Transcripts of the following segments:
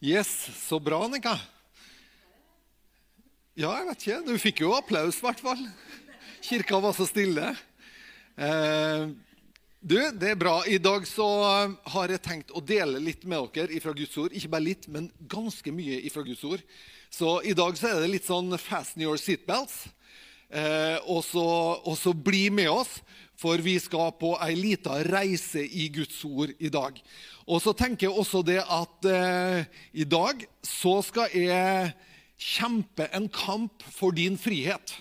Yes, så bra, Annika. Ja, jeg vet ikke. Du fikk jo applaus, i hvert fall. Kirka var så stille. Eh, du, det er bra. I dag så har jeg tenkt å dele litt med dere ifra Guds ord. Ikke bare litt, men ganske mye ifra Guds ord. Så i dag så er det litt sånn 'fasten your seatbelts'. Eh, og, så, bli med oss, for vi skal på ei lita reise i Guds ord i dag. Og så tenker jeg også det at eh, i dag så skal jeg kjempe en kamp for din frihet.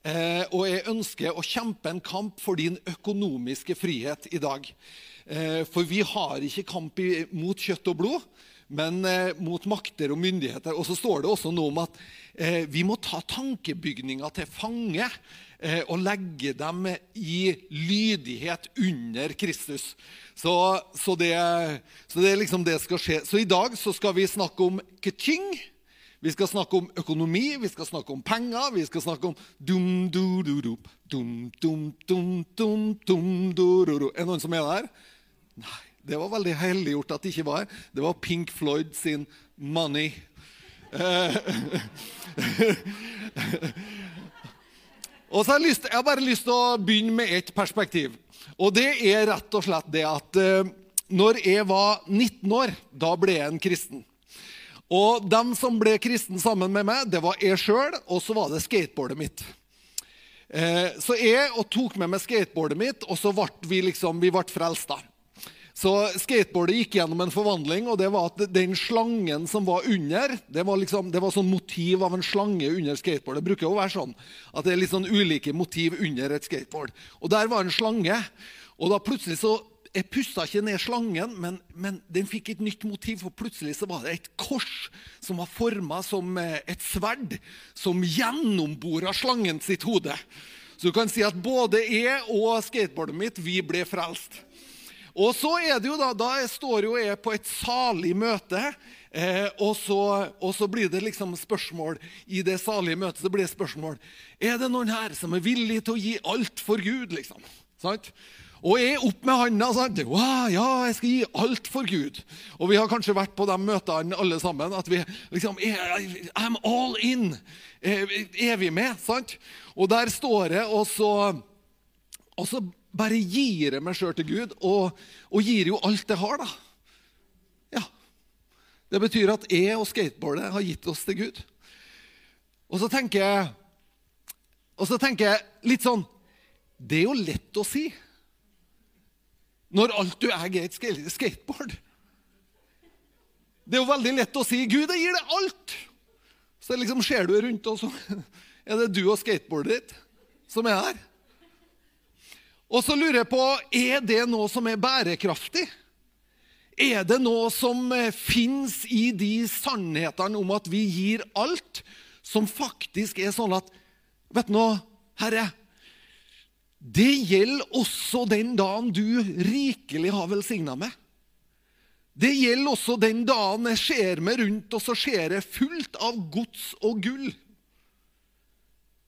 Eh, og jeg ønsker å kjempe en kamp for din økonomiske frihet i dag. Eh, for vi har ikke kamp mot kjøtt og blod, men eh, mot makter og myndigheter. Og så står det også noe om at eh, vi må ta tankebygninga til fange eh, og legge dem i lydighet under Kristus. Så, så, det, så det liksom det skal skje. Så i dag så skal vi snakke om keting. Vi skal snakke om økonomi, vi skal snakke om penger, vi skal snakke om dum, du, du, du, dum, dum, dum, dum, dum, du, du, du. Er det noen som er der? Nei. Det var veldig helliggjort at det ikke var. Det var Pink Floyd sin 'Money'. og så har jeg, lyst, jeg har bare lyst til å begynne med ett perspektiv. Og det er rett og slett det at uh, når jeg var 19 år, da ble jeg en kristen. Og dem som ble kristen sammen med meg, det var jeg sjøl, og så var det skateboardet mitt. Eh, så jeg og tok med meg skateboardet mitt, og så ble vi liksom, vi ble frelst. da. Så skateboardet gikk gjennom en forvandling, og det var at den slangen som var under Det var liksom, det var sånn motiv av en slange under skateboard. Det bruker jo å være sånn at det er litt sånn ulike motiv under et skateboard. Og der var en slange. Og da plutselig så Jeg pussa ikke ned slangen, men, men, den fikk et nytt motiv. For plutselig så var det et kors som var forma som eh, et sverd, som gjennombora slangen sitt hode. Så du kan si at både jeg og skateboardet mitt vi ble frelst. Og så er det jo da, da står jo jeg på et salig møte, eh, og, så, og, så, blir det liksom spørsmål i det salige møtet. så blir det spørsmål, Er det noen her som er villig til å gi alt for Gud? liksom? Sant? Og jeg opp med handa og wow, ja, jeg skal gi alt for Gud. Og vi har kanskje vært på de møtene alle sammen. at vi liksom, I'm all in. Er vi med? sant? Og der står jeg, og så, og så bare gir jeg meg sjøl til Gud, og, og, gir jo alt jeg har, da. Ja. Det betyr at jeg og skateboardet har gitt oss til Gud. Og så tenker jeg, og så tenker jeg litt sånn Det er jo lett å si når alt du eier, er et skateboard. Det er jo veldig lett å si 'Gud, jeg gir deg alt'. Så liksom ser du rundt, og så er det du og skateboardet ditt som er her. Og så lurer jeg på er det noe som er bærekraftig. Er det noe som eh, fins i de sannhetene om at vi gir alt, som faktisk er sånn at Vet du nå, Herre? Det gjelder også den dagen du rikelig har velsigna meg. Det gjelder også den dagen jeg ser meg rundt, og så ser jeg fullt av gods og gull.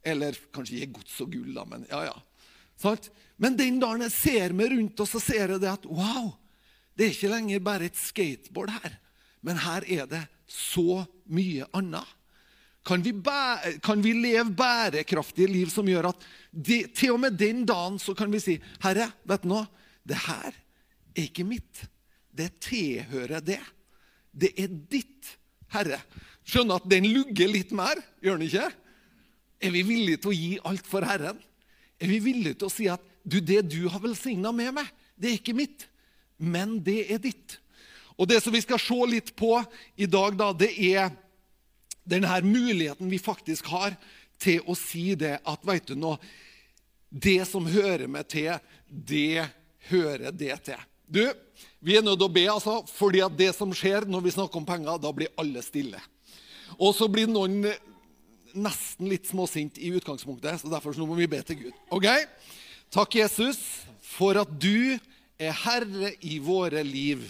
Eller kanskje ikke gods og gull, da, men ja, ja. Sant? Men den dagen jeg ser meg rundt, og så ser jeg det at wow, det er ikke lenger bare et skateboard her, men her er det så mye annet. Kan vi, bære, kan vi leve bærekraftige liv som gjør at de, til og med den dagen så kan vi si Herre, vet du noe? Det her er ikke mitt. Det tilhører det. Det er ditt, Herre. Skjønner at den lugger litt mer, gjør den ikke? Er vi villige til å gi alt for Herren? Er vi villige til å si at du, det du har velsigna med meg, det er ikke mitt, men det er ditt. Og Det som vi skal se litt på i dag, da, det er denne muligheten vi faktisk har til å si det at vet du nå, det som hører meg til, det hører det til. Du, Vi er nødt til å be, altså, fordi at det som skjer når vi snakker om penger, da blir alle stille. Og så blir noen nesten litt småsint i utgangspunktet, så derfor så må vi be til Gud. Ok? Takk, Jesus, for at du er herre i våre liv.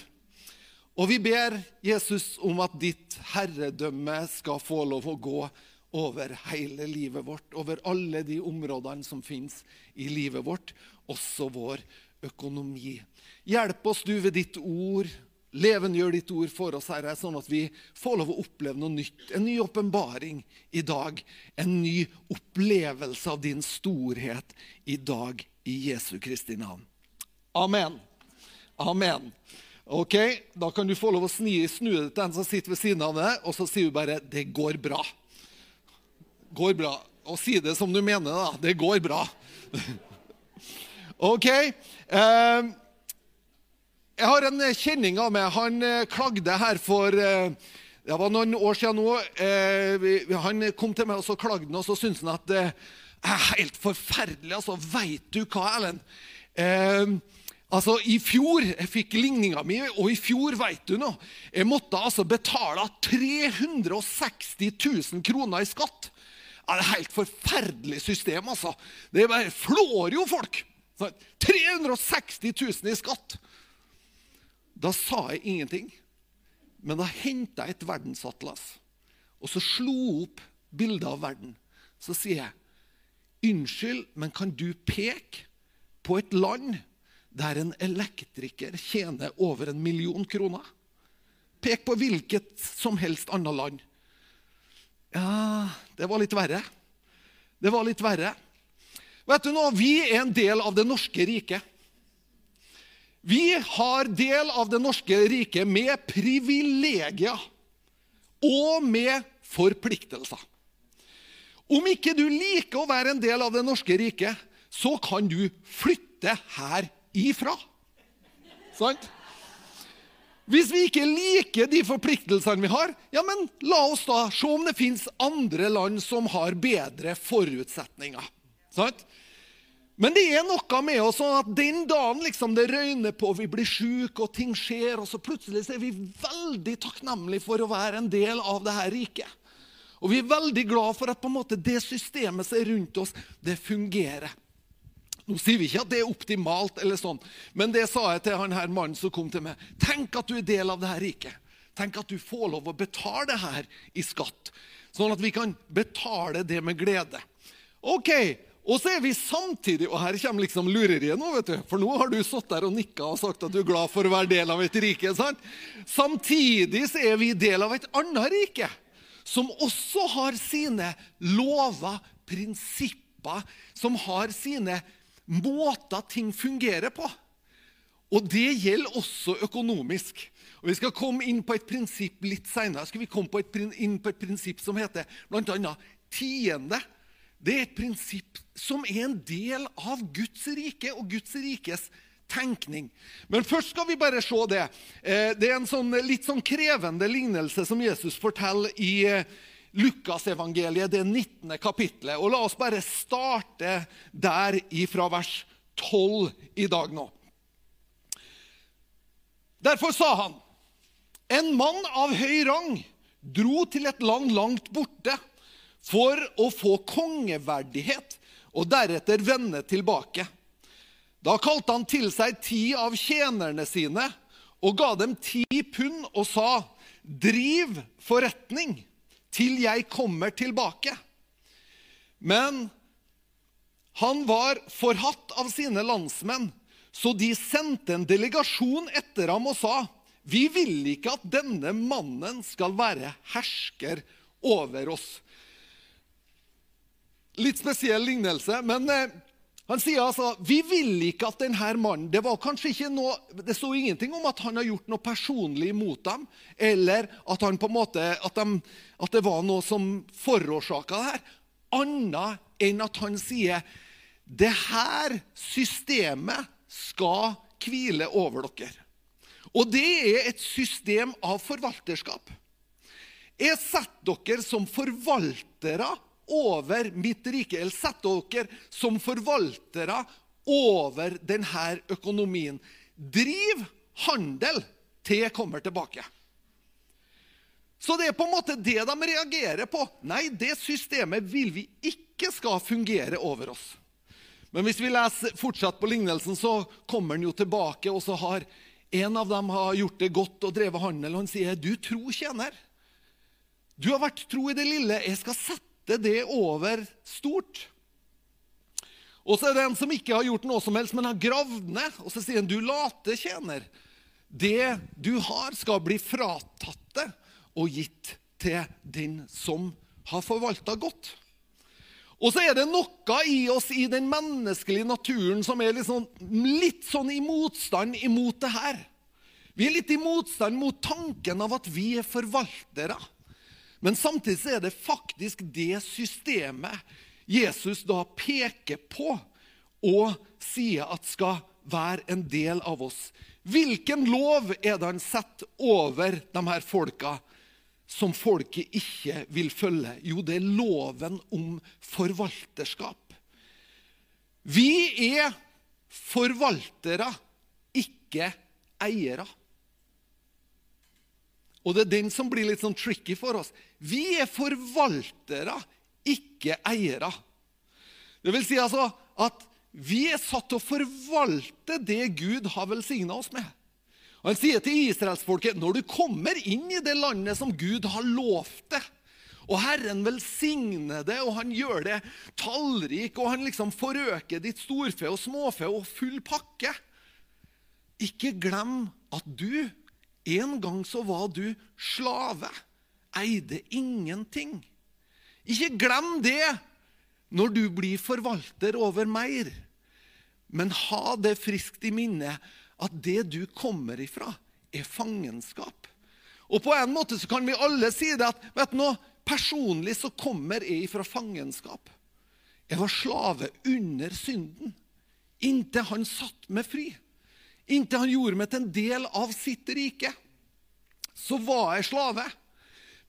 Og vi ber Jesus om at ditt herredømme skal få lov å gå over hele livet vårt, over alle de områdene som fins i livet vårt, også vår økonomi. Hjelp oss du ved ditt ord Levendegjør ditt ord for oss, Herre, sånn at vi får lov å oppleve noe nytt. En ny åpenbaring i dag. En ny opplevelse av din storhet i dag, i Jesu Kristi navn. Amen. Amen. Ok, Da kan du få lov å snu deg til den som sitter ved siden av deg, og så sier du bare 'det går bra'. Går bra. Og si det som du mener, da. Det går bra. ok. Uh, jeg har en kjenning av meg. Han eh, klagde her for eh, det var noen år siden nå. Eh, han kom til meg og så klagde han, og så syntes han at er helt forferdelig. altså, Veit du hva, Ellen? Eh, altså, I fjor jeg fikk ligninga mi, og i fjor, veit du noe, jeg måtte altså betale 360 000 kroner i skatt. Ja, det er et helt forferdelig system, altså. Det bare flår jo folk. 360 000 i skatt. Da sa jeg ingenting. Men da henta jeg et verdensatlas, og så slo opp bildet av verden. Så sier jeg, 'Unnskyld, men kan du peke på et land der en elektriker tjener over en million kroner?' Pek på hvilket som helst annet land. Ja, det var litt verre. Det var litt verre. Vet du nå, Vi er en del av det norske riket. Vi har del av det norske riket med privilegier og med forpliktelser. Om ikke du liker å være en del av det norske riket, så kan du flytte her ifra. Sant? Hvis vi ikke liker de forpliktelsene vi har, ja, men la oss da se om det fins andre land som har bedre forutsetninger. Sant? Men det er noe med oss sånn at den dagen liksom det røyner på, vi blir syke og ting skjer, og så plutselig er vi veldig takknemlige for å være en del av det her riket. Og vi er veldig glad for at måte det systemet som er rundt oss, det fungerer. Nå sier vi ikke at det er optimalt, eller sånn, men det sa jeg til han her mannen som kom til meg. Tenk at du er del av dette riket. Tenk at du får lov å betale det her i skatt, sånn at vi kan betale det med glede. Ok, og så er vi samtidig Og her kommer liksom lureriet nå, vet du. For nå har du satt der og nikka og sagt at du er glad for å være del av et rike. sant? Samtidig så er vi del av et annet rike, som også har sine lover, prinsipper, som har sine måter ting fungerer på. Og det gjelder også økonomisk. Og Vi skal komme inn på et prinsipp litt seinere. Skal vi komme på et, inn på et prinsipp som heter bl.a. tiende det er et prinsipp som er en del av Guds rike og Guds rikes tenkning. Men først skal vi bare se det. Eh, det er en sånn, litt sånn krevende lignelse som Jesus forteller i eh, Lukasevangeliet, det 19. kapittelet. Og La oss bare starte der ifra vers 12 i dag nå. Derfor sa han, en mann av høy rang dro til et land langt borte for å få kongeverdighet og deretter vende tilbake. Da kalte han til seg ti av tjenerne sine og ga dem ti pund og sa, 'Driv forretning til jeg kommer tilbake.' Men han var forhatt av sine landsmenn, så de sendte en delegasjon etter ham og sa, 'Vi vil ikke at denne mannen skal være hersker over oss.' Litt spesiell lignelse. Men eh, han sier altså vi vil ikke at denne mannen Det var kanskje ikke noe, det sto ingenting om at han har gjort noe personlig mot dem, eller at, han på en måte, at, de, at det var noe som forårsaka det her. Annet enn at han sier det her systemet skal hvile over dere. Og det er et system av forvalterskap. Jeg setter dere som forvaltere over mitt rike, eller sette dere som forvaltere over denne økonomien. Driv handel til jeg kommer tilbake. Så det er på en måte det de reagerer på. Nei, det systemet vil vi ikke skal fungere over oss. Men hvis vi leser fortsatt på lignelsen, så kommer han jo tilbake, og så har en av dem har gjort det godt og drevet handel. Og han sier, 'Du tro tjener. Du har vært tro i det lille. Jeg skal sette sette det over stort. Og så er det en som ikke har gjort noe som helst, men har gravd ned. Og så sier han, 'Du late tjener. det du har, skal bli fratatt deg og gitt til den som har forvalta godt. Og så er det noe i oss i den menneskelige naturen som er litt sånn, litt sånn i motstand imot det her. Vi er litt i motstand mot tanken av at vi er forvaltere. Men samtidig er det faktisk det systemet Jesus da peker på og sier at skal være en del av oss. Hvilken lov er det han setter over de her folka som folket ikke vil følge? Jo, det er loven om forvalterskap. Vi er forvaltere, ikke eiere. Og det er den som blir litt sånn tricky for oss. Vi er forvaltere, ikke eiere. Det vil si altså at vi er satt til å forvalte det Gud har velsigna oss med. Og Han sier til israelsfolket når du kommer inn i det landet som Gud har lovt deg, og Herren velsigner det, og han gjør det tallrik, og han liksom forøker ditt storfe og småfe og full pakke Ikke glem at du en gang så var du slave, eide ingenting. Ikke glem det når du blir forvalter over mer. Men ha det friskt i minne at det du kommer ifra, er fangenskap. Og på en måte så kan vi alle si det at vet du noe, personlig så kommer jeg ifra fangenskap. Jeg var slave under synden inntil han satt meg fri. Inntil han gjorde meg til en del av sitt rike. Så var jeg slave.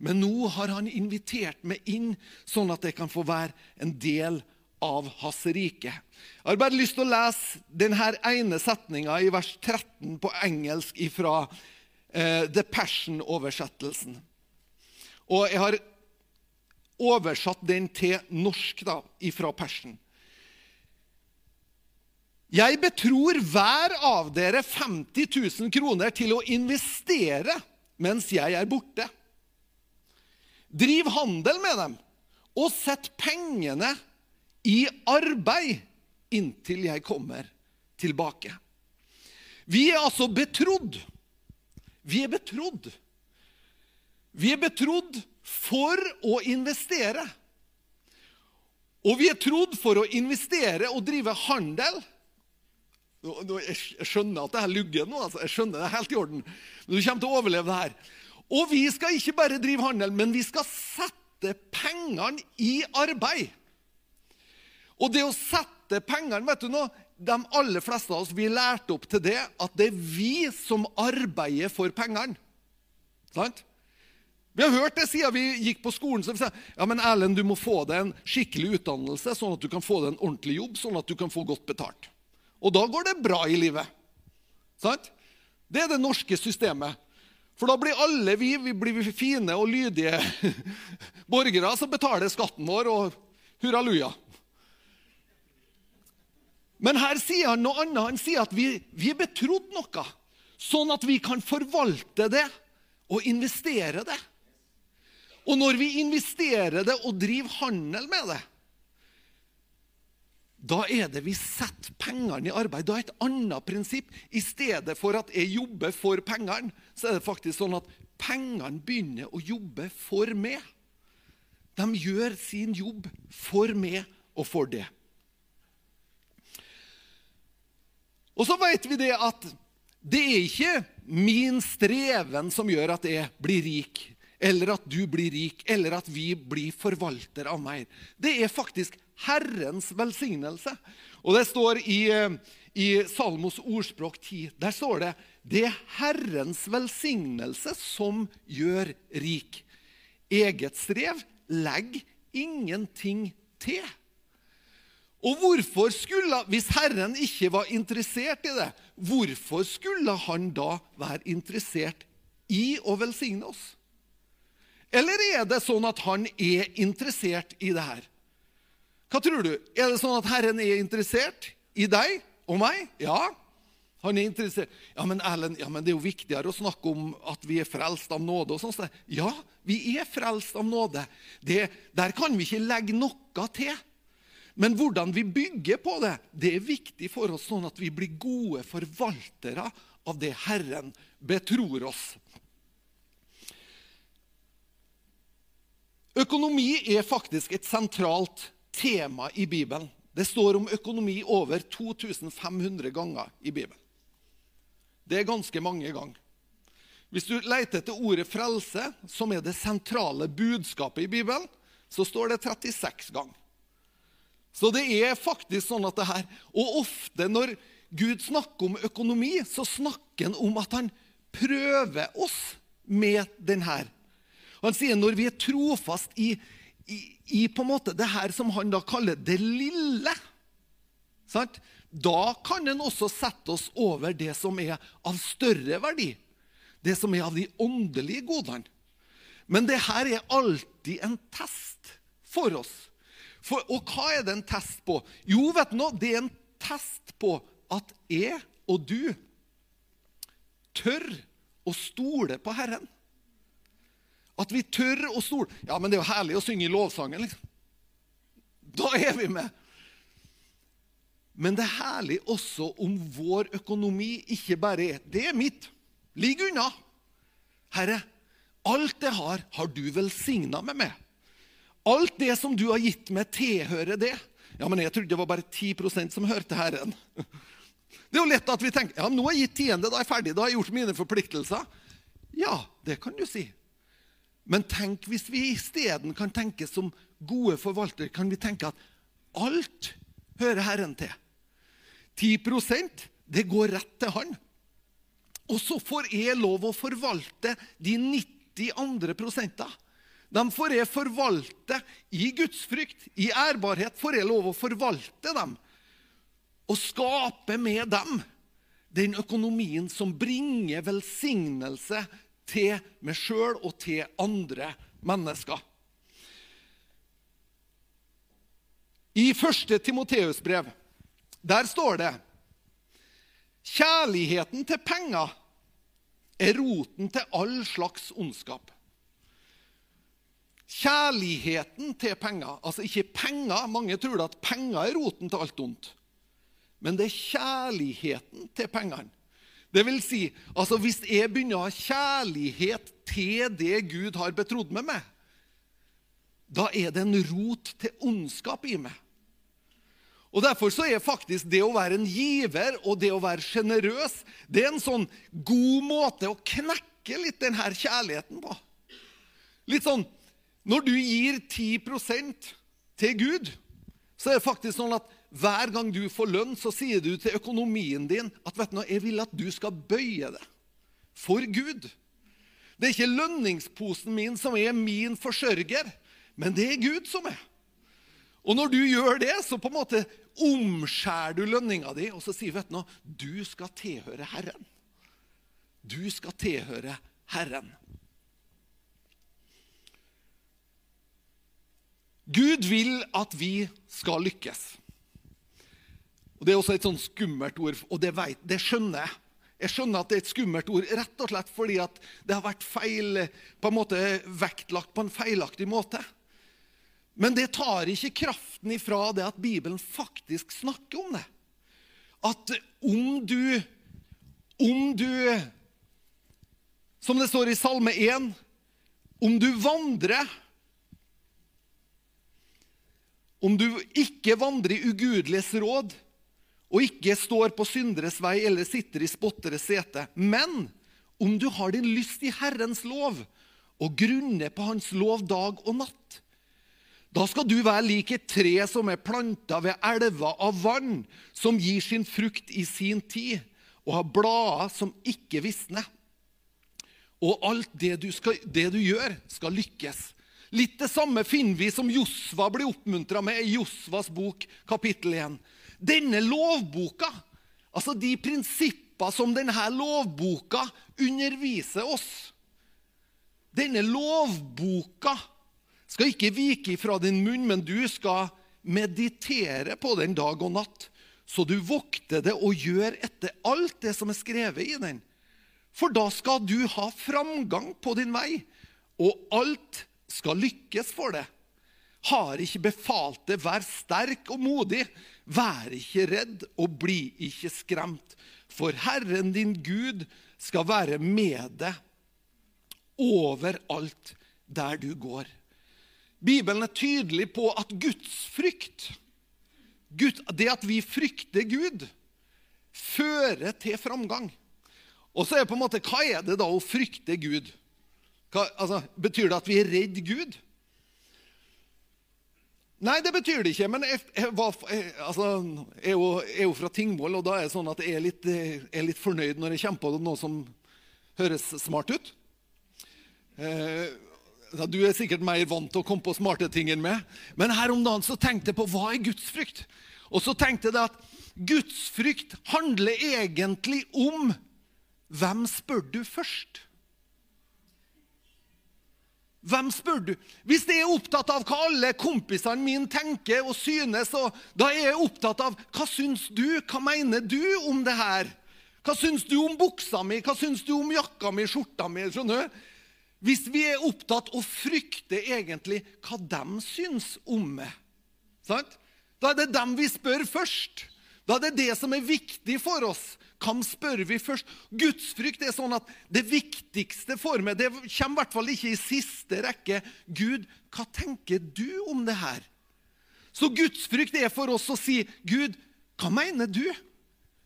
Men nå har han invitert meg inn, sånn at jeg kan få være en del av hans rike. Jeg har bare lyst til å lese denne ene setninga i vers 13 på engelsk fra uh, The Passion-oversettelsen. Og jeg har oversatt den til norsk da, fra Passion. Jeg betror hver av dere 50 000 kroner til å investere mens jeg er borte. Driv handel med dem, og sett pengene i arbeid inntil jeg kommer tilbake. Vi er altså betrodd. Vi er betrodd. Vi er betrodd for å investere. Og vi er trodd for å investere og drive handel. Jeg skjønner at det her lugger nå. altså. Jeg skjønner det er helt i orden. Men du kommer til å overleve det her. Og vi skal ikke bare drive handel, men vi skal sette pengene i arbeid. Og det å sette pengene vet du nå, De aller fleste av oss vi lærte opp til det at det er vi som arbeider for pengene. Sant? Vi har hørt det siden vi gikk på skolen. Så vi sa, ja, men Erlend, du må få deg en skikkelig utdannelse, sånn at du kan få deg en ordentlig jobb, sånn at du kan få godt betalt. Og da går det bra i livet. Sant? Det er det norske systemet. For da blir alle vi, vi blir fine og lydige borgere som betaler skatten vår, og hurraluja. Men her sier han noe annet. Han sier at vi, vi er betrodd noe, sånn at vi kan forvalte det og investere det. Og når vi investerer det og driver handel med det, da er det vi setter pengene i arbeid. Da er et annet prinsipp. I stedet for at jeg jobber for pengene, så er det faktisk sånn at pengene begynner å jobbe for meg. De gjør sin jobb for meg og for det. Og så vet vi det at det er ikke min streven som gjør at jeg blir rik, eller at du blir rik, eller at vi blir forvalter av mer. Det er faktisk Herrens velsignelse. Og det står i, eh, i Salmos ordspråk 10. Der står det det er Herrens velsignelse som gjør rik. Eget strev legg ingenting til. Og hvorfor skulle, Hvis Herren ikke var interessert i det, hvorfor skulle han da være interessert i å velsigne oss? Eller er det sånn at han er interessert i det her? Hva tror du? Er det sånn at Herren er interessert i deg og meg? Ja. Han er interessert. Ja, men Ellen, ja, men det er jo viktigere å snakke om at vi er frelst av nåde. og sånn. Ja, vi er frelst av nåde. Det, der kan vi ikke legge noe til. Men hvordan vi bygger på det, det er viktig for oss, sånn at vi blir gode forvaltere av det Herren betror oss. Økonomi er faktisk et sentralt tema i Bibelen. Det står om økonomi over 2500 ganger i Bibelen. Det er ganske mange ganger. Hvis du leter etter ordet 'frelse', som er det sentrale budskapet i Bibelen, så står det 36 ganger. Så det er faktisk sånn at det her Og ofte når Gud snakker om økonomi, så snakker han om at han prøver oss med den her. Han sier når vi er trofast i i, i, på en måte det her som han da kaller det lille. Sant? Da kan en også sette oss over det som er av større verdi. Det som er av de åndelige godene. Men det her er alltid en test for oss. For, og hva er det en test på? Jo, vet du noe, det er en test på at jeg og du tør å stole på Herren. At vi tør å stole. Ja, men det er jo herlig å synge i lovsangen, liksom. Da er vi med. Men det er herlig også om vår økonomi ikke bare er Det er mitt. Ligg unna. Herre, alt jeg har, har du velsigna meg med. Alt det som du har gitt meg, tilhører det. Ja, men jeg trodde det var bare 10% som hørte Herren. Det er jo lett at vi tenker ja, men nå har jeg gitt tiende, da er jeg ferdig, da har jeg gjort mine forpliktelser. Ja, det kan du si. Men tenk hvis vi isteden kan tenke som gode forvaltere, kan vi tenke at alt hører Herren til. 10% det går rett til Han. Og så får jeg lov å forvalte de 90 andre prosenter. De får jeg forvalte i gudsfrykt, i ærbarhet. får jeg lov å forvalte dem. Og skape med dem den økonomien som bringer velsignelse til meg sjøl og til andre mennesker. I første Timoteus brev der står det Kjærligheten til penger er roten til all slags ondskap. Kjærligheten til penger, altså ikke penger Mange tror at penger er roten til alt ondt. Men det er kjærligheten til pengene det vil si, altså hvis jeg begynner å ha kjærlighet til det Gud har betrodd med meg, da er det en rot til ondskap i meg. Og Derfor så er faktisk det å være en giver og det å være sjenerøs det er en sånn god måte å knekke litt denne kjærligheten på. Litt sånn Når du gir 10% til Gud, så er det faktisk sånn at hver gang du får lønn, så sier du til økonomien din at vet du, jeg vil at du skal bøye det for Gud. Det er ikke lønningsposen min som er min forsørger, men det er Gud som er. Og når du gjør det, så på en måte omskjærer du lønninga di, og så sier vet du noe, du skal tilhøre Herren. Du skal tilhøre Herren. Gud vil at vi skal lykkes. Og Det er også et sånn skummelt ord, og det, vet, det, skjønner jeg. Jeg skjønner at det er et skummelt ord rett og slett fordi at det har vært feil, på en måte vektlagt på en feilaktig måte. Men det tar ikke kraften ifra det at Bibelen faktisk snakker om det. At om du Om du Som det står i Salme 1 Om du vandrer Om du ikke vandrer i ugudeliges råd og ikke står på synderes vei eller sitter i spotteres sete. Men om du har din lyst i Herrens lov og grunner på Hans lov dag og natt, da skal du være lik et tre som er planta ved elver av vann, som gir sin frukt i sin tid, og har blader som ikke visner. Og alt det du, skal, det du gjør, skal lykkes. Litt det samme finner vi som Josva blir oppmuntra med i Josvas bok, kapittel 1. Denne lovboka, altså de prinsipper som denne lovboka underviser oss Denne lovboka skal ikke vike fra din munn, men du skal meditere på den dag og natt, så du vokter det og gjør etter alt det som er skrevet i den. For da skal du ha framgang på din vei, og alt skal lykkes for deg har ikke befalt det, vær sterk og modig. Vær ikke redd og bli ikke skremt. For Herren din Gud skal være med deg overalt der du går. Bibelen er tydelig på at gudsfrykt, Gud, det at vi frykter Gud, fører til framgang. Og så er det på en måte, Hva er det da å frykte Gud? Hva, altså, betyr det at vi er redd Gud? Nei, det betyr det ikke. Men jeg, jeg, var, jeg, altså, jeg er, jo, fra Tingvoll, og da er det sånn at jeg er litt, er litt fornøyd når jeg kommer på noe som høres smart ut. Eh, du er sikkert mer vant til å komme på smarte ting enn meg. Men her om dagen så tenkte jeg på hva er gudsfrykt? Og så tenkte jeg at gudsfrykt handler egentlig om hvem spør du først? Hvem spør du? Hvis jeg er opptatt av hva alle kompisene mine tenker og synes, og da er jeg opptatt av hva syns du, hva mener du om det her? Hva syns du om buksa mi, hva syns du om jakka mi, skjorta mi? skjønner du? Hvis vi er opptatt og frykter egentlig hva de syns om meg, sant? da er det dem vi spør først. Da er det det som er viktig for oss. Hvem spør vi først? Gudsfrykt er sånn at det viktigste for meg Det kommer i hvert fall ikke i siste rekke. Gud, hva tenker du om det her? Så gudsfrykt er for oss å si, Gud, hva mener du?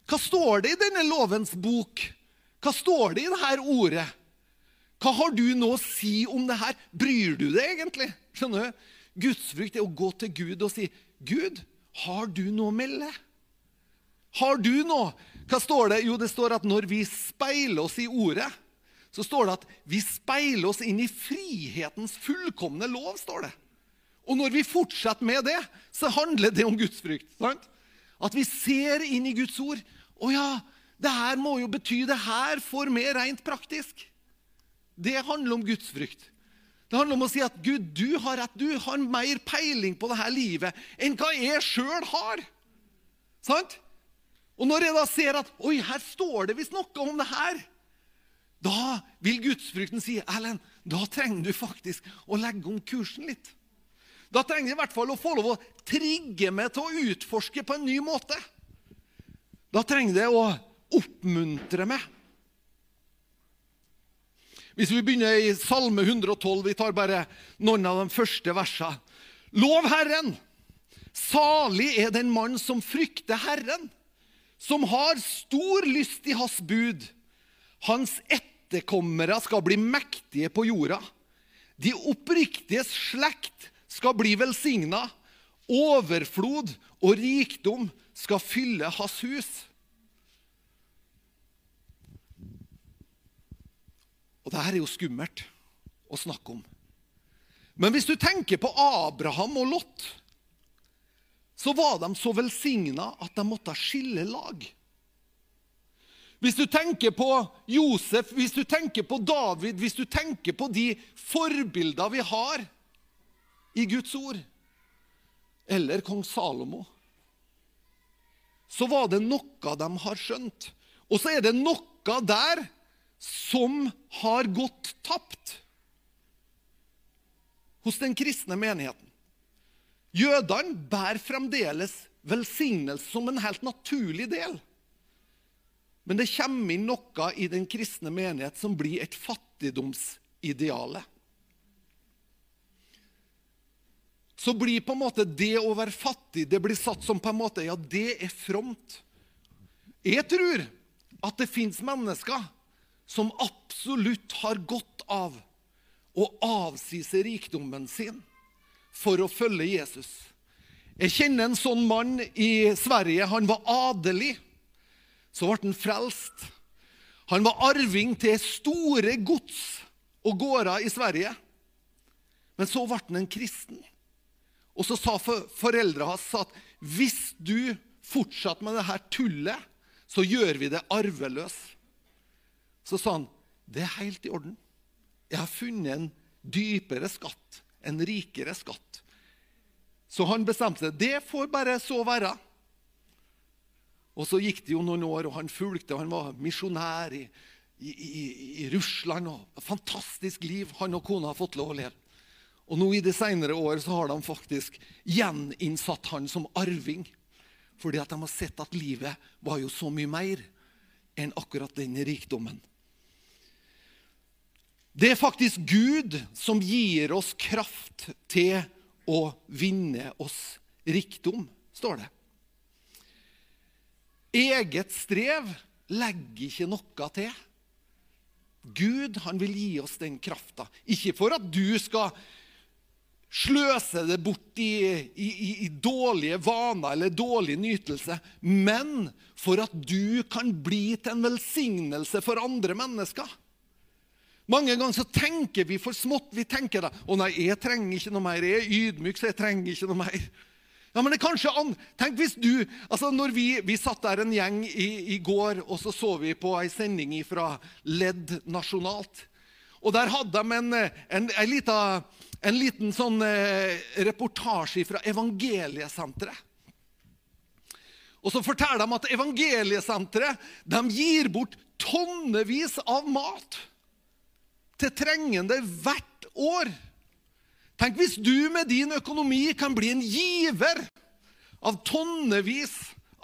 Hva står det i denne lovens bok? Hva står det i dette ordet? Hva har du nå å si om det her? Bryr du deg egentlig? Skjønner du? Gudsfrykt er å gå til Gud og si, Gud, har du noe å melde? Har du noe? Hva står det? Jo, det står at når vi speiler oss i ordet, så står det at vi speiler oss inn i frihetens fullkomne lov. står det. Og når vi fortsetter med det, så handler det om gudsfrykt. Sant? At vi ser inn i Guds ord. Å ja, det her må jo bety det her for meg rent praktisk. Det handler om gudsfrykt. Det handler om å si at Gud, du har rett. Du har mer peiling på dette livet enn hva jeg sjøl har. Sant? Og når jeg da ser at oi, her står det visst noe om det her, da vil gudsfrykten si Erlend, da trenger du faktisk å legge om kursen litt. Da trenger jeg i hvert fall å få lov å trigge meg til å utforske på en ny måte. Da trenger jeg å oppmuntre meg. Hvis vi begynner i Salme 112, vi tar bare noen av de første versene. Lov Herren! Salig er den mann som frykter Herren som har stor lyst i hans bud. Hans etterkommere skal bli mektige på jorda. De oppriktiges slekt skal bli velsigna. Overflod og rikdom skal fylle hans hus. Og det her er jo skummelt å snakke om. Men hvis du tenker på Abraham og Lot så var de så velsigna at de måtte skille lag. Hvis du tenker på Josef, hvis du tenker på David, hvis du tenker på de forbilder vi har i Guds ord, eller kong Salomo, så var det noe de har skjønt. Og så er det noe der som har gått tapt hos den kristne menigheten. Jødene bærer fremdeles velsignelse som en helt naturlig del. Men det kommer inn noe i den kristne menighet som blir et fattigdomsideale. Så blir på en måte det å være fattig det blir satt som på en måte, ja, det er fromt. Jeg tror at det fins mennesker som absolutt har godt av å avsi seg rikdommen sin for å følge Jesus. Jeg kjenner en sånn mann i Sverige. Han var adelig. Så ble han frelst. Han var arving til store gods og gårder i Sverige. Men så ble han en kristen. Og så sa foreldra hans at hvis du fortsatte med det her tullet, så gjør vi det arveløs. Så sa han det er helt i orden. Jeg har funnet en dypere skatt en rikere skatt. Så han bestemte seg. Det får bare så være. Og så gikk det jo noen år, og han fulgte. og Han var misjonær i, i, i, i, Russland. og Fantastisk liv han og kona har fått lov å leve. Og nå i de senere år så har de faktisk gjeninnsatt han som arving. Fordi at de har sett at livet var jo så mye mer. enn akkurat den rikdommen. Det er faktisk Gud som gir oss kraft til å vinne oss rikdom, står det. Eget strev legger ikke noe til. Gud han vil gi oss den krafta. Ikke for at du skal sløse det bort i, i, i, dårlige vaner eller dårlig nytelse, men for at du kan bli til en velsignelse for andre mennesker. Mange ganger så tenker vi for smått. Vi tenker da, 'Å nei, jeg trenger ikke noe mer. Jeg er ydmyk, så jeg trenger ikke noe mer.' Ja, men det er kanskje an... Tenk hvis du altså når vi, vi satt der en gjeng i, i, går, og så så vi på ei sending fra Ledd nasjonalt. Og der hadde de en, en, en, lita, en liten sånn eh, reportasje fra Evangeliesenteret. Og så forteller de at Evangeliesenteret de gir bort tonnevis av mat til trengende hvert år. Tenk hvis du med din økonomi kan bli en giver av tonnevis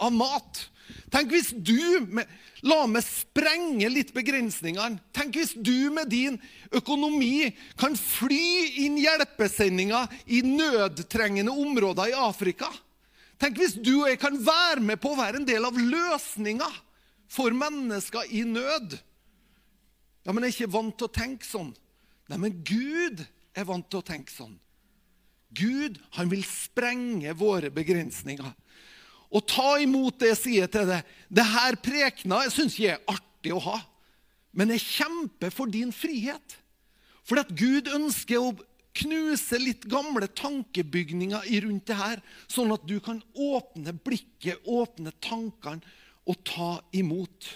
av mat. Tenk hvis du med, La meg sprenge litt begrensningene. Tenk hvis du med din økonomi kan fly inn hjelpesendinger i nødtrengende områder i Afrika. Tenk hvis du og jeg kan være med på å være en del av løsninga for mennesker i nød. Ja, men jeg er ikke vant til å tenke sånn. Nei, men Gud er vant til å tenke sånn. Gud han vil sprenge våre begrensninger. Og ta imot det, jeg sier til deg. Det her prekena jeg syns ikke er artig å ha. Men jeg kjemper for din frihet. For at Gud ønsker å knuse litt gamle tankebygninger rundt det her, sånn at du kan åpne blikket, åpne tankene og ta imot.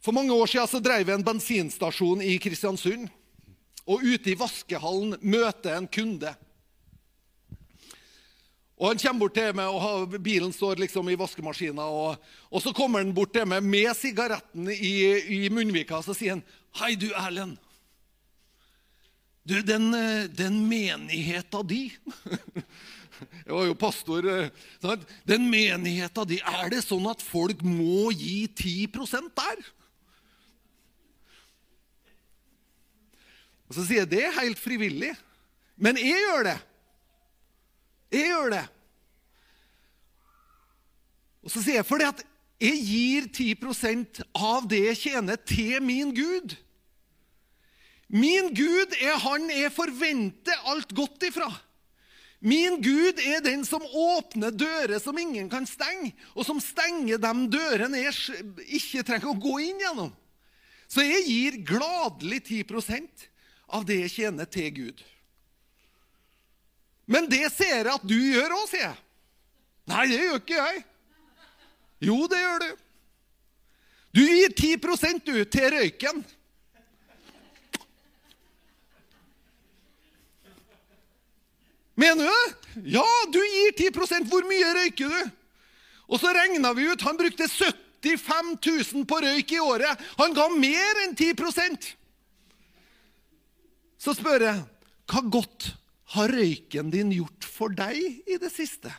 For mange år siden så drev jeg en bensinstasjon i Kristiansund. Og ute i vaskehallen møter en kunde. Og Han kommer bort til meg, og bilen står liksom i vaskemaskina. Og, og, så kommer han bort til meg med sigaretten i, i munnvika og så sier han, 'Hei, du Erlend. Du, den, den menigheta di Jeg var jo pastor. Sant? Den menigheta di, er det sånn at folk må gi 10% der? Og Så sier jeg det er helt frivillig. Men jeg gjør det. Jeg gjør det. Og så sier jeg fordi at jeg gir 10% av det jeg tjener, til min Gud. Min Gud er han jeg forventer alt godt ifra. Min Gud er den som åpner dører som ingen kan stenge, og som stenger de dørene jeg ikke trenger å gå inn gjennom. Så jeg gir gladelig 10 av det jeg tjener, til Gud. Men det ser jeg at du gjør òg, sier jeg. Nei, det gjør ikke jeg. Jo, det gjør du. Du gir 10 du, til røyken. Mener du det? Ja, du gir 10% Hvor mye røyker du? Og så regna vi ut. Han brukte 75 000 på røyk i året. Han ga mer enn 10 så spør jeg hva godt har røyken din gjort for deg i det siste?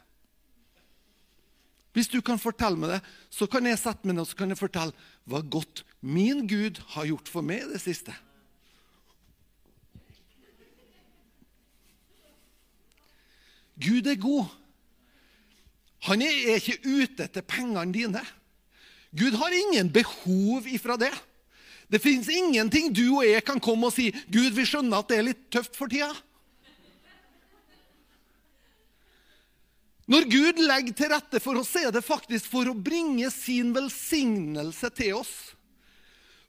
Hvis du kan fortelle meg det, så kan jeg sette meg ned og så kan jeg fortelle hva godt min Gud har gjort for meg i det siste. Gud er god. Han er ikke ute etter pengene dine. Gud har ingen behov ifra det. Det fins ingenting du og jeg kan komme og si 'Gud, vi skjønner at det er litt tøft for tida'. Når Gud legger til rette for oss, er det faktisk for å bringe sin velsignelse til oss.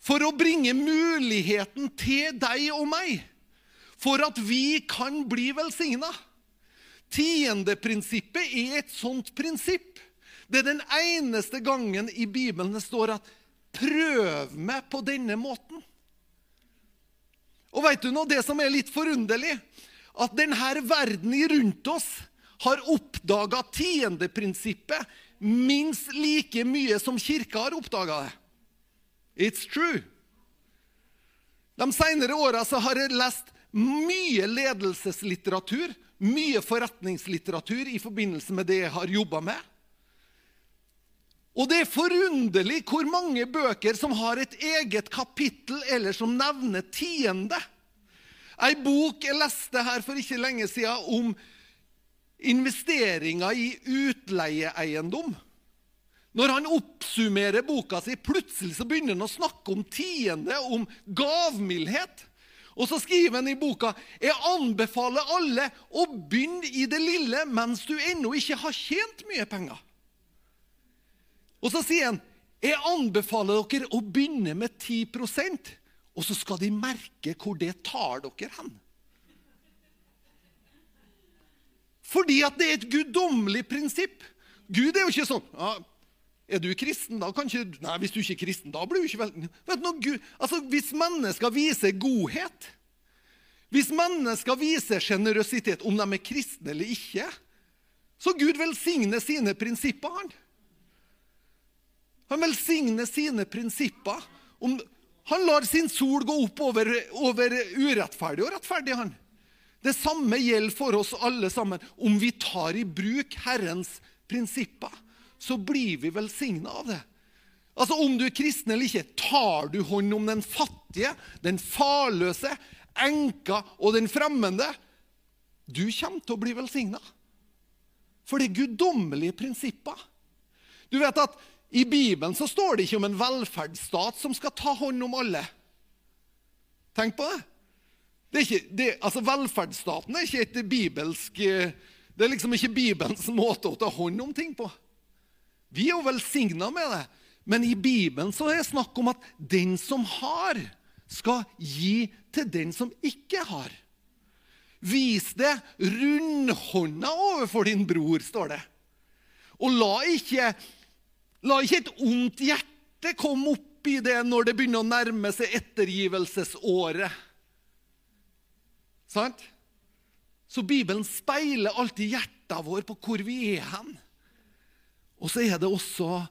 For å bringe muligheten til deg og meg. For at vi kan bli velsigna. Tiendeprinsippet er et sånt prinsipp. Det er den eneste gangen i Bibelen det står at Prøv meg på denne måten. Og vet du noe, det som er litt forunderlig? At denne verden rundt oss har oppdaga tiendeprinsippet minst like mye som kirka har oppdaga det. It's true. De senere åra har jeg lest mye ledelseslitteratur, mye forretningslitteratur i forbindelse med det jeg har jobba med. Og det er forunderlig hvor mange bøker som har et eget kapittel eller som nevner tiende. Ei bok jeg leste her for ikke lenge siden om investeringer i utleieeiendom. Når han oppsummerer boka si, plutselig så begynner han å snakke om tiende, om gavmildhet. Og så skriver han i boka jeg anbefaler alle å begynne i det lille mens du ennå ikke har tjent mye penger. Og så sier han jeg anbefaler dere å begynne med 10% og så skal de merke hvor det tar dere hen. Fordi at det er et guddommelig prinsipp. Gud er jo ikke sånn ja, Er du kristen, da kan Nei, hvis du ikke er kristen, da blir du ikke veldig Vet du, Gud, altså, Hvis mennesker viser godhet, hvis mennesker viser sjenerøsitet, om de er kristne eller ikke, så Gud velsigner sine prinsipper. Han Han velsigner sine prinsipper. Om, han lar sin sol gå opp over, over urettferdig og rettferdig. han. Det samme gjelder for oss alle sammen. Om vi tar i bruk Herrens prinsipper, så blir vi velsigna av det. Altså Om du er kristen eller ikke, tar du hånd om den fattige, den farløse, enka og den fremmede, du kommer til å bli velsigna. For det er guddommelige prinsipper. Du vet at i Bibelen så står det ikke om en velferdsstat som skal ta hånd om alle. Tenk på det. det, ikke, det altså Velferdsstaten er ikke et bibelsk eh, Det er liksom ikke Bibelens måte å ta hånd om ting på. Vi er jo velsigna med det. Men i Bibelen så er det snakk om at den som har, skal gi til den som ikke har. Vis det rundhånda overfor din bror, står det. Og la ikke La ikke et ondt hjerte komme opp i det når det begynner å nærme seg ettergivelsesåret. Sant? Så Bibelen speiler alltid hjertet vår på hvor vi er hen. Og så er det også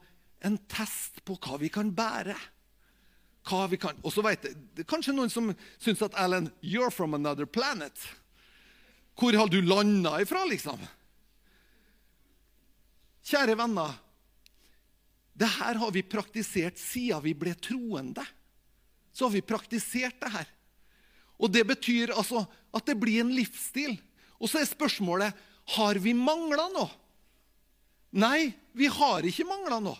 en test på hva vi kan bære. Hva vi kan. Og så vet jeg, Det er kanskje noen som syns at Alan, you're from another planet. Hvor har du landa ifra, liksom? Kjære venner, det her har vi praktisert siden vi ble troende. Så har vi praktisert det her. Og Det betyr altså at det blir en livsstil. Og så er spørsmålet har vi mangla noe. Nei, vi har ikke mangla noe.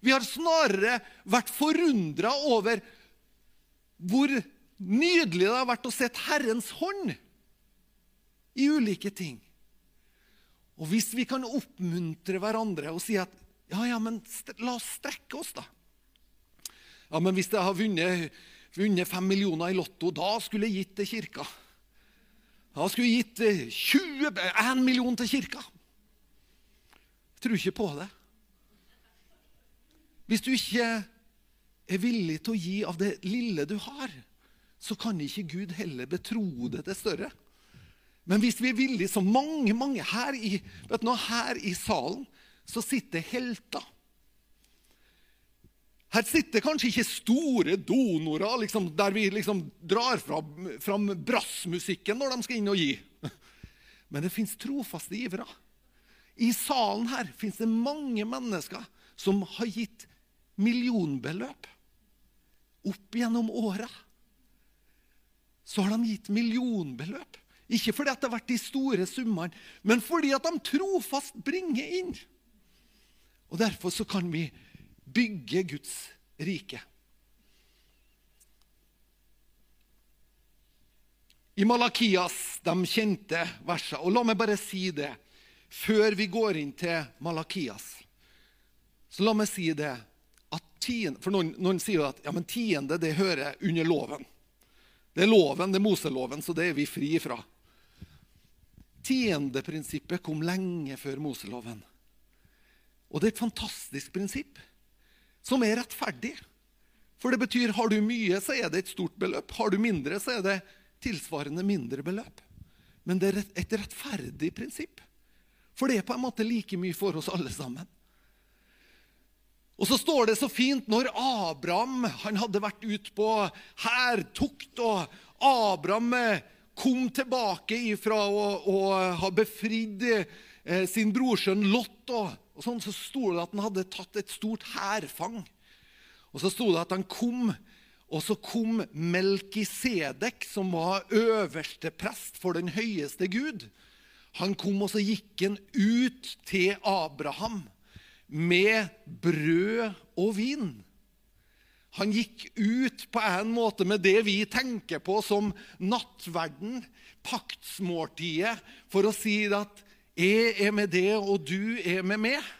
Vi har snarere vært forundra over hvor nydelig det har vært å sette Herrens hånd i ulike ting. Og hvis vi kan oppmuntre hverandre og si at ja, ja, men la oss strekke oss, da. Ja, men hvis jeg har vunnet, vunnet fem millioner i Lotto, da skulle jeg gitt til kirka. Da skulle jeg gitt 20, eh, 1 million til kirka. Jeg tror ikke på det. Hvis du ikke er villig til å gi av det lille du har, så kan ikke Gud heller betro det til større. Men hvis vi er villige, så mange mange her i, du, her i salen så sitter helter. Her sitter kanskje ikke store donorer liksom, der vi liksom drar fram, fram brassmusikken når de skal inn og gi. Men det fins trofaste givere. I salen her fins det mange mennesker som har gitt millionbeløp. Opp gjennom åra så har de gitt millionbeløp. Ikke fordi det har vært de store summene, men fordi at de trofast bringer inn. Og Derfor så kan vi bygge Guds rike. I Malakias, de kjente versene Og la meg bare si det før vi går inn til Malakias. Så la meg si det at tiende, For noen, noen sier at ja, men tiende det hører under loven. Det er loven, det er Moseloven, så det er vi fri fra. Tiendeprinsippet kom lenge før Moseloven. Og det er et fantastisk prinsipp som er rettferdig. For det betyr har du mye, så er det et stort beløp. Har du mindre, så er det tilsvarende mindre beløp. Men det er et rettferdig prinsipp. For det er på en måte like mye for oss alle sammen. Og så står det så fint når Abraham han hadde vært ute på hærtukt, og Abraham kom tilbake ifra å ha befridd eh, sin brorsønn Lot og, Og sånn så sto det at han hadde tatt et stort hærfang. Og så sto det at han kom, og så kom Melkisedek, som var øverste prest for den høyeste Gud. Han kom, og så gikk han ut til Abraham med brød og vin. Han gikk ut på en måte med det vi tenker på som nattverden, paktsmåltidet, for å si at 'jeg er med det, og du er med meg'.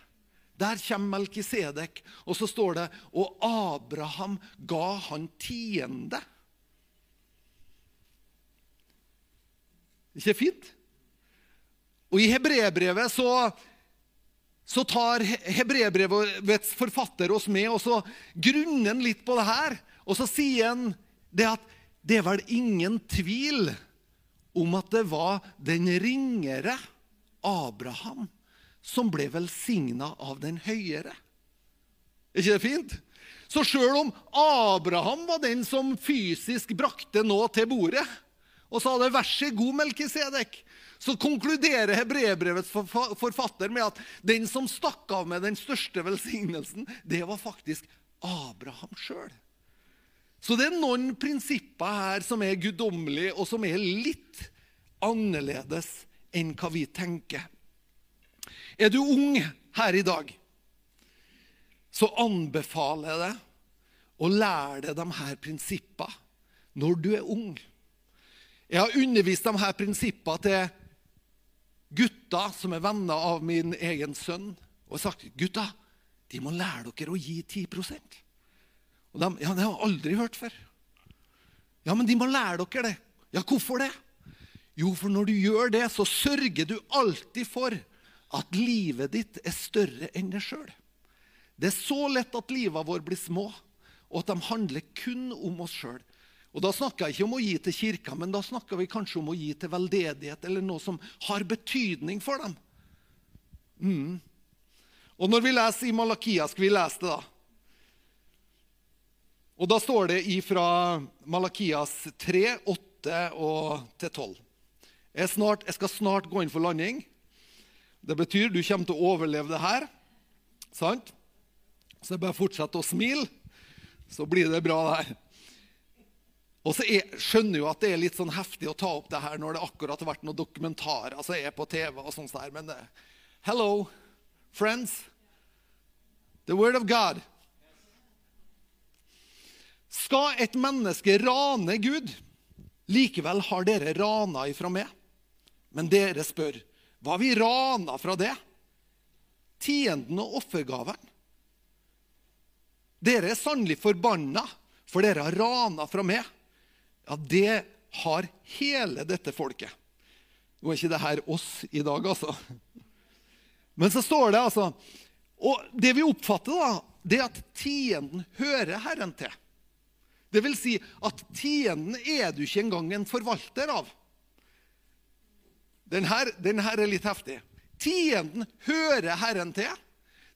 Der kommer Melkisedek, og så står det og Abraham ga han tiende. Ikke fint? Og I hebreerbrevet så, så tar hebreerbrevets forfatter oss med, og så grunner han litt på det her. Og så sier han det at det er vel ingen tvil om at det var den ringere Abraham som ble velsigna av den høyere. Er ikke det fint? Så sjøl om Abraham var den som fysisk brakte noe til bordet, og sa det 'vær så god, Melkisedek', så konkluderer hebreerbrevets forfatter med at den som stakk av med den største velsignelsen, det var faktisk Abraham sjøl. Så det er noen prinsipper her som er guddommelige, og som er litt annerledes enn hva vi tenker. Er du ung her i dag, så anbefaler jeg deg å lære deg de her prinsippene når du er ung. Jeg har undervist de her prinsippene til gutter som er venner av min egen sønn, og sagt gutta, de må lære dere å gi 10% Og de, ja, Det har jeg aldri hørt før. Ja, men de må lære dere det. Ja, hvorfor det? Jo, for når du gjør det, så sørger du alltid for at livet ditt er større enn deg sjøl. Det er så lett at livet vårt blir små, og at de handler kun om oss sjøl. Og Da snakker jeg ikke om å gi til kirka, men da snakker vi kanskje om å gi til veldedighet eller noe som har betydning for dem. Mm. Og når vi leser i Malakia, skal vi lese det, da. Og da står det ifra Malakias 3, 8 og til 12. Jeg, snart, jeg skal snart gå inn for landing. Det betyr du kommer til å overleve det her. Sant? Så det er bare å fortsette å smile, så blir det bra, der. Og så er, skjønner jo at det er litt sånn heftig å ta opp det her når det akkurat har vært noen dokumentarer som er på TV. og sånt der, Men det, hello, friends. The word of God. Skal et menneske rane Gud? Likevel har dere rana ifra meg. Men dere spør, hva vi rana fra det? Tienden og offergaven. Dere er sannelig forbanna, for dere har rana fra meg. Ja, det har hele dette folket. Nå er ikke det her oss i dag, altså. Men så står det altså Og det vi oppfatter, da, det er at tienden hører Herren til. Det vil si at tienden er du ikke engang en forvalter av. Den her, den her er litt heftig. Tienden hører Herren til.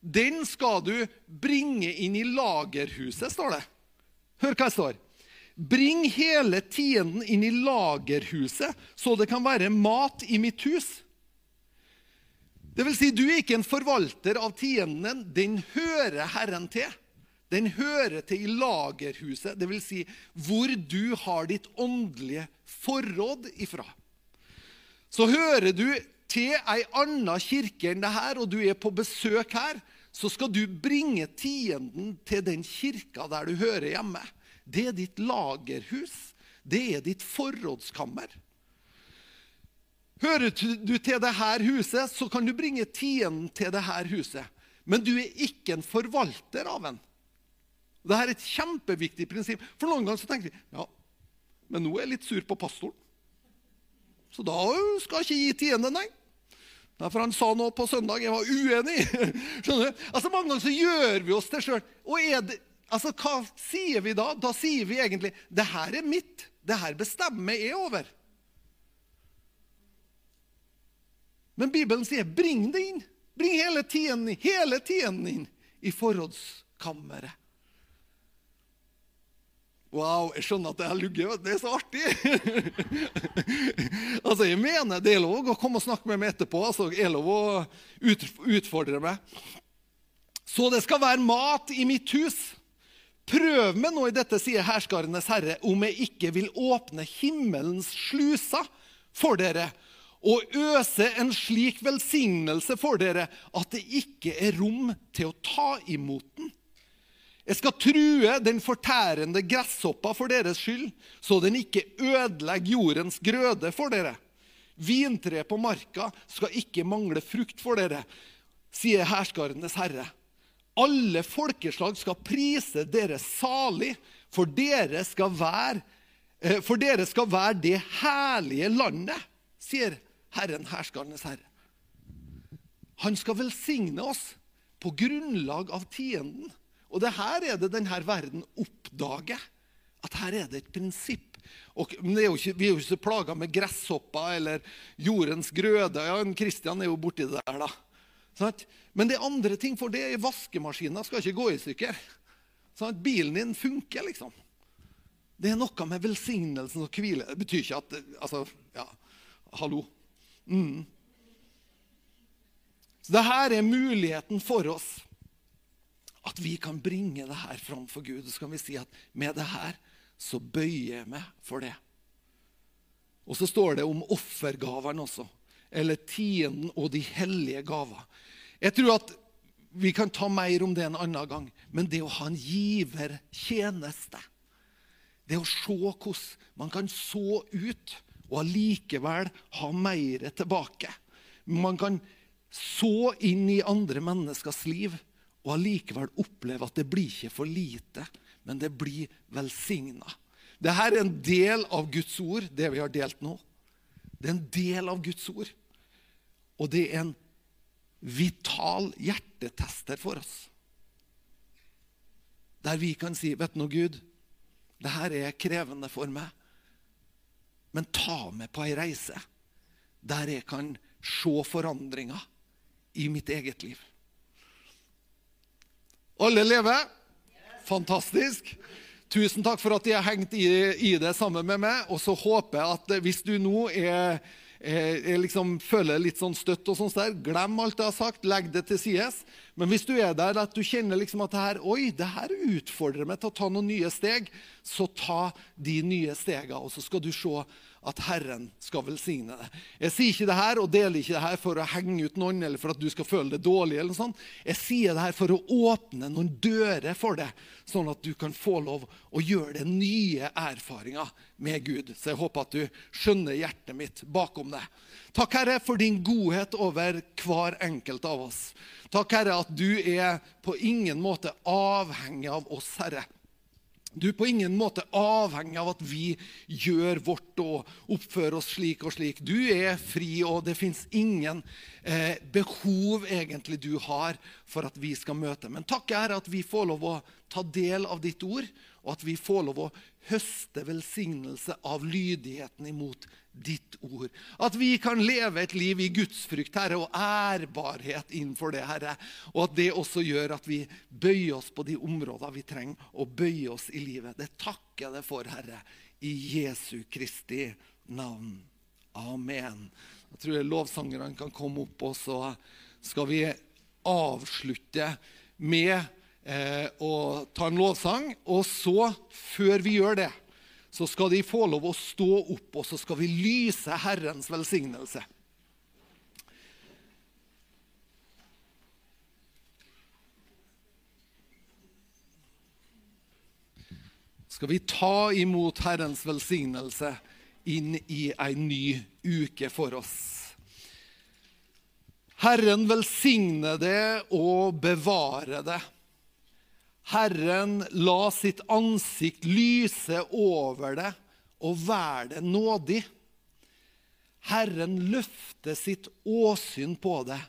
Den skal du bringe inn i lagerhuset, står det. Hør hva det står. Bring hele tienden inn i lagerhuset, så det kan være mat i mitt hus. Det vil si, du er ikke en forvalter av tienden. Den hører Herren til. Den hører til i lagerhuset, det vil si hvor du har ditt åndelige forråd ifra. Så hører du til ei anna kirke enn det her, og du er på besøk her, så skal du bringe tienden til den kirka der du hører hjemme. Det er ditt lagerhus. Det er ditt forrådskammer. Hører du til det her huset, så kan du bringe tienden til det her huset. Men du er ikke en forvalter av den. Dette er et kjempeviktig prinsipp. For noen ganger så tenker vi ja, men nå er jeg litt sur på pastoren. Så da skal jeg ikke gi tiende, nei. Derfor han sa noe på søndag jeg var uenig. Skjønner du? Altså Mange ganger så gjør vi oss til sjøl. Altså, Hva sier vi da? Da sier vi egentlig det her er mitt. Det her bestemmer jeg over. Men Bibelen sier bring det inn. Bring hele tienden inn, hele tienden inn i forrådskammeret. Wow, jeg skjønner at det har ligget Det er så artig! Altså, jeg mener Det er lov å komme og snakke med meg etterpå. altså, Det er lov å utfordre meg. Så det skal være mat i mitt hus. Prøv meg nå i dette, sier herskarenes herre, om jeg ikke vil åpne himmelens sluser for dere og øse en slik velsignelse for dere at det ikke er rom til å ta imot den. Jeg skal true den fortærende gresshoppa for deres skyld, så den ikke ødelegger jordens grøde for dere. Vintre på marka skal ikke mangle frukt for dere, sier herskarenes herre. Alle folkeslag skal prise dere salig, for dere skal være, eh, for dere skal være det herlige landet, sier Herren herskarenes herre. Han skal velsigne oss på grunnlag av tienden. Og det her er det denne verden oppdager. At her er det et prinsipp. Og, er ikke, vi er jo ikke så plaga med gresshopper eller jordens grøde. Ja, Kristian er jo borti det der, da. Sånn? Men det er andre ting, for det er vaskemaskiner skal ikke gå i stykker. Sånn? Bilen din funker, liksom. Det er noe med velsignelsen og hvile. Det betyr ikke at Altså, ja, hallo. Mm. Så det her er muligheten for oss at vi kan bringe det her framfor Gud. Så kan vi si at med det her så bøyer jeg meg for det. Og så står det om offergavene også. Eller tienden og de hellige gaver. Jeg tror at vi kan ta mer om det en annen gang. Men det å ha en givertjeneste Det å se hvordan man kan så ut og allikevel ha mer tilbake. Man kan så inn i andre menneskers liv og allikevel oppleve at det blir ikke for lite, men det blir velsigna. Dette er en del av Guds ord, det vi har delt nå. Det er en del av Guds ord. Og det er en vital hjertetester for oss. Der vi kan si, 'Vet du noe, Gud, det her er krevende for meg.' Men ta meg på ei reise der jeg kan se forandringer i mitt eget liv. Alle lever? Fantastisk. Tusen takk for at de har hengt i, i, det sammen med meg. Og så håper jeg at hvis du nå er, er, er liksom, føler litt sånn støtt, og sånt der, glem alt jeg har sagt, legg det til sides. Men hvis du er der at du kjenner liksom at det her, oi, det her utfordrer meg til å ta noen nye steg, så ta de nye stegene, og så skal du se at Herren skal velsigne deg. Jeg sier ikke det her og deler ikke det her for å henge ut noen eller for at du skal føle det dårlig. eller noe sånt. Jeg sier det her for å åpne noen dører for deg, sånn at du kan få lov å gjøre deg nye erfaringer med Gud. Så jeg håper at du skjønner hjertet mitt bakom det. Takk, Herre, for din godhet over hver enkelt av oss. Takk, Herre, at du er på ingen måte avhengig av oss, Herre. Du er på ingen måte avhengig av at vi gjør vårt og oppfører oss slik og slik. Du er fri, og det fins ingen eh, behov egentlig du har for at vi skal møte. Men takk er at vi får lov å ta del av ditt ord, og at vi får lov å høste velsignelse av lydigheten imot ditt ord. At vi kan leve et liv i gudsfrykt, Herre, og ærbarhet innenfor det, Herre. Og at det også gjør at vi bøyer oss på de områdene vi trenger å bøye oss i livet. Det takker jeg deg for, Herre, i Jesu Kristi navn. Amen. Jeg tror lovsangerne kan komme opp, og så skal vi avslutte med eh, å ta en lovsang. Og så, før vi gjør det så skal de få lov å stå opp, og så skal vi lyse Herrens velsignelse. Skal vi ta imot Herrens velsignelse inn i ei ny uke for oss. Herren velsigne det og bevare det. Herren la sitt ansikt lyse over det og være det nådig. Herren løfte sitt åsyn på det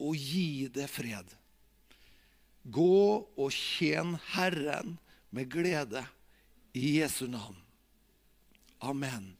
og gi det fred. Gå og tjen Herren med glede i Jesu navn. Amen.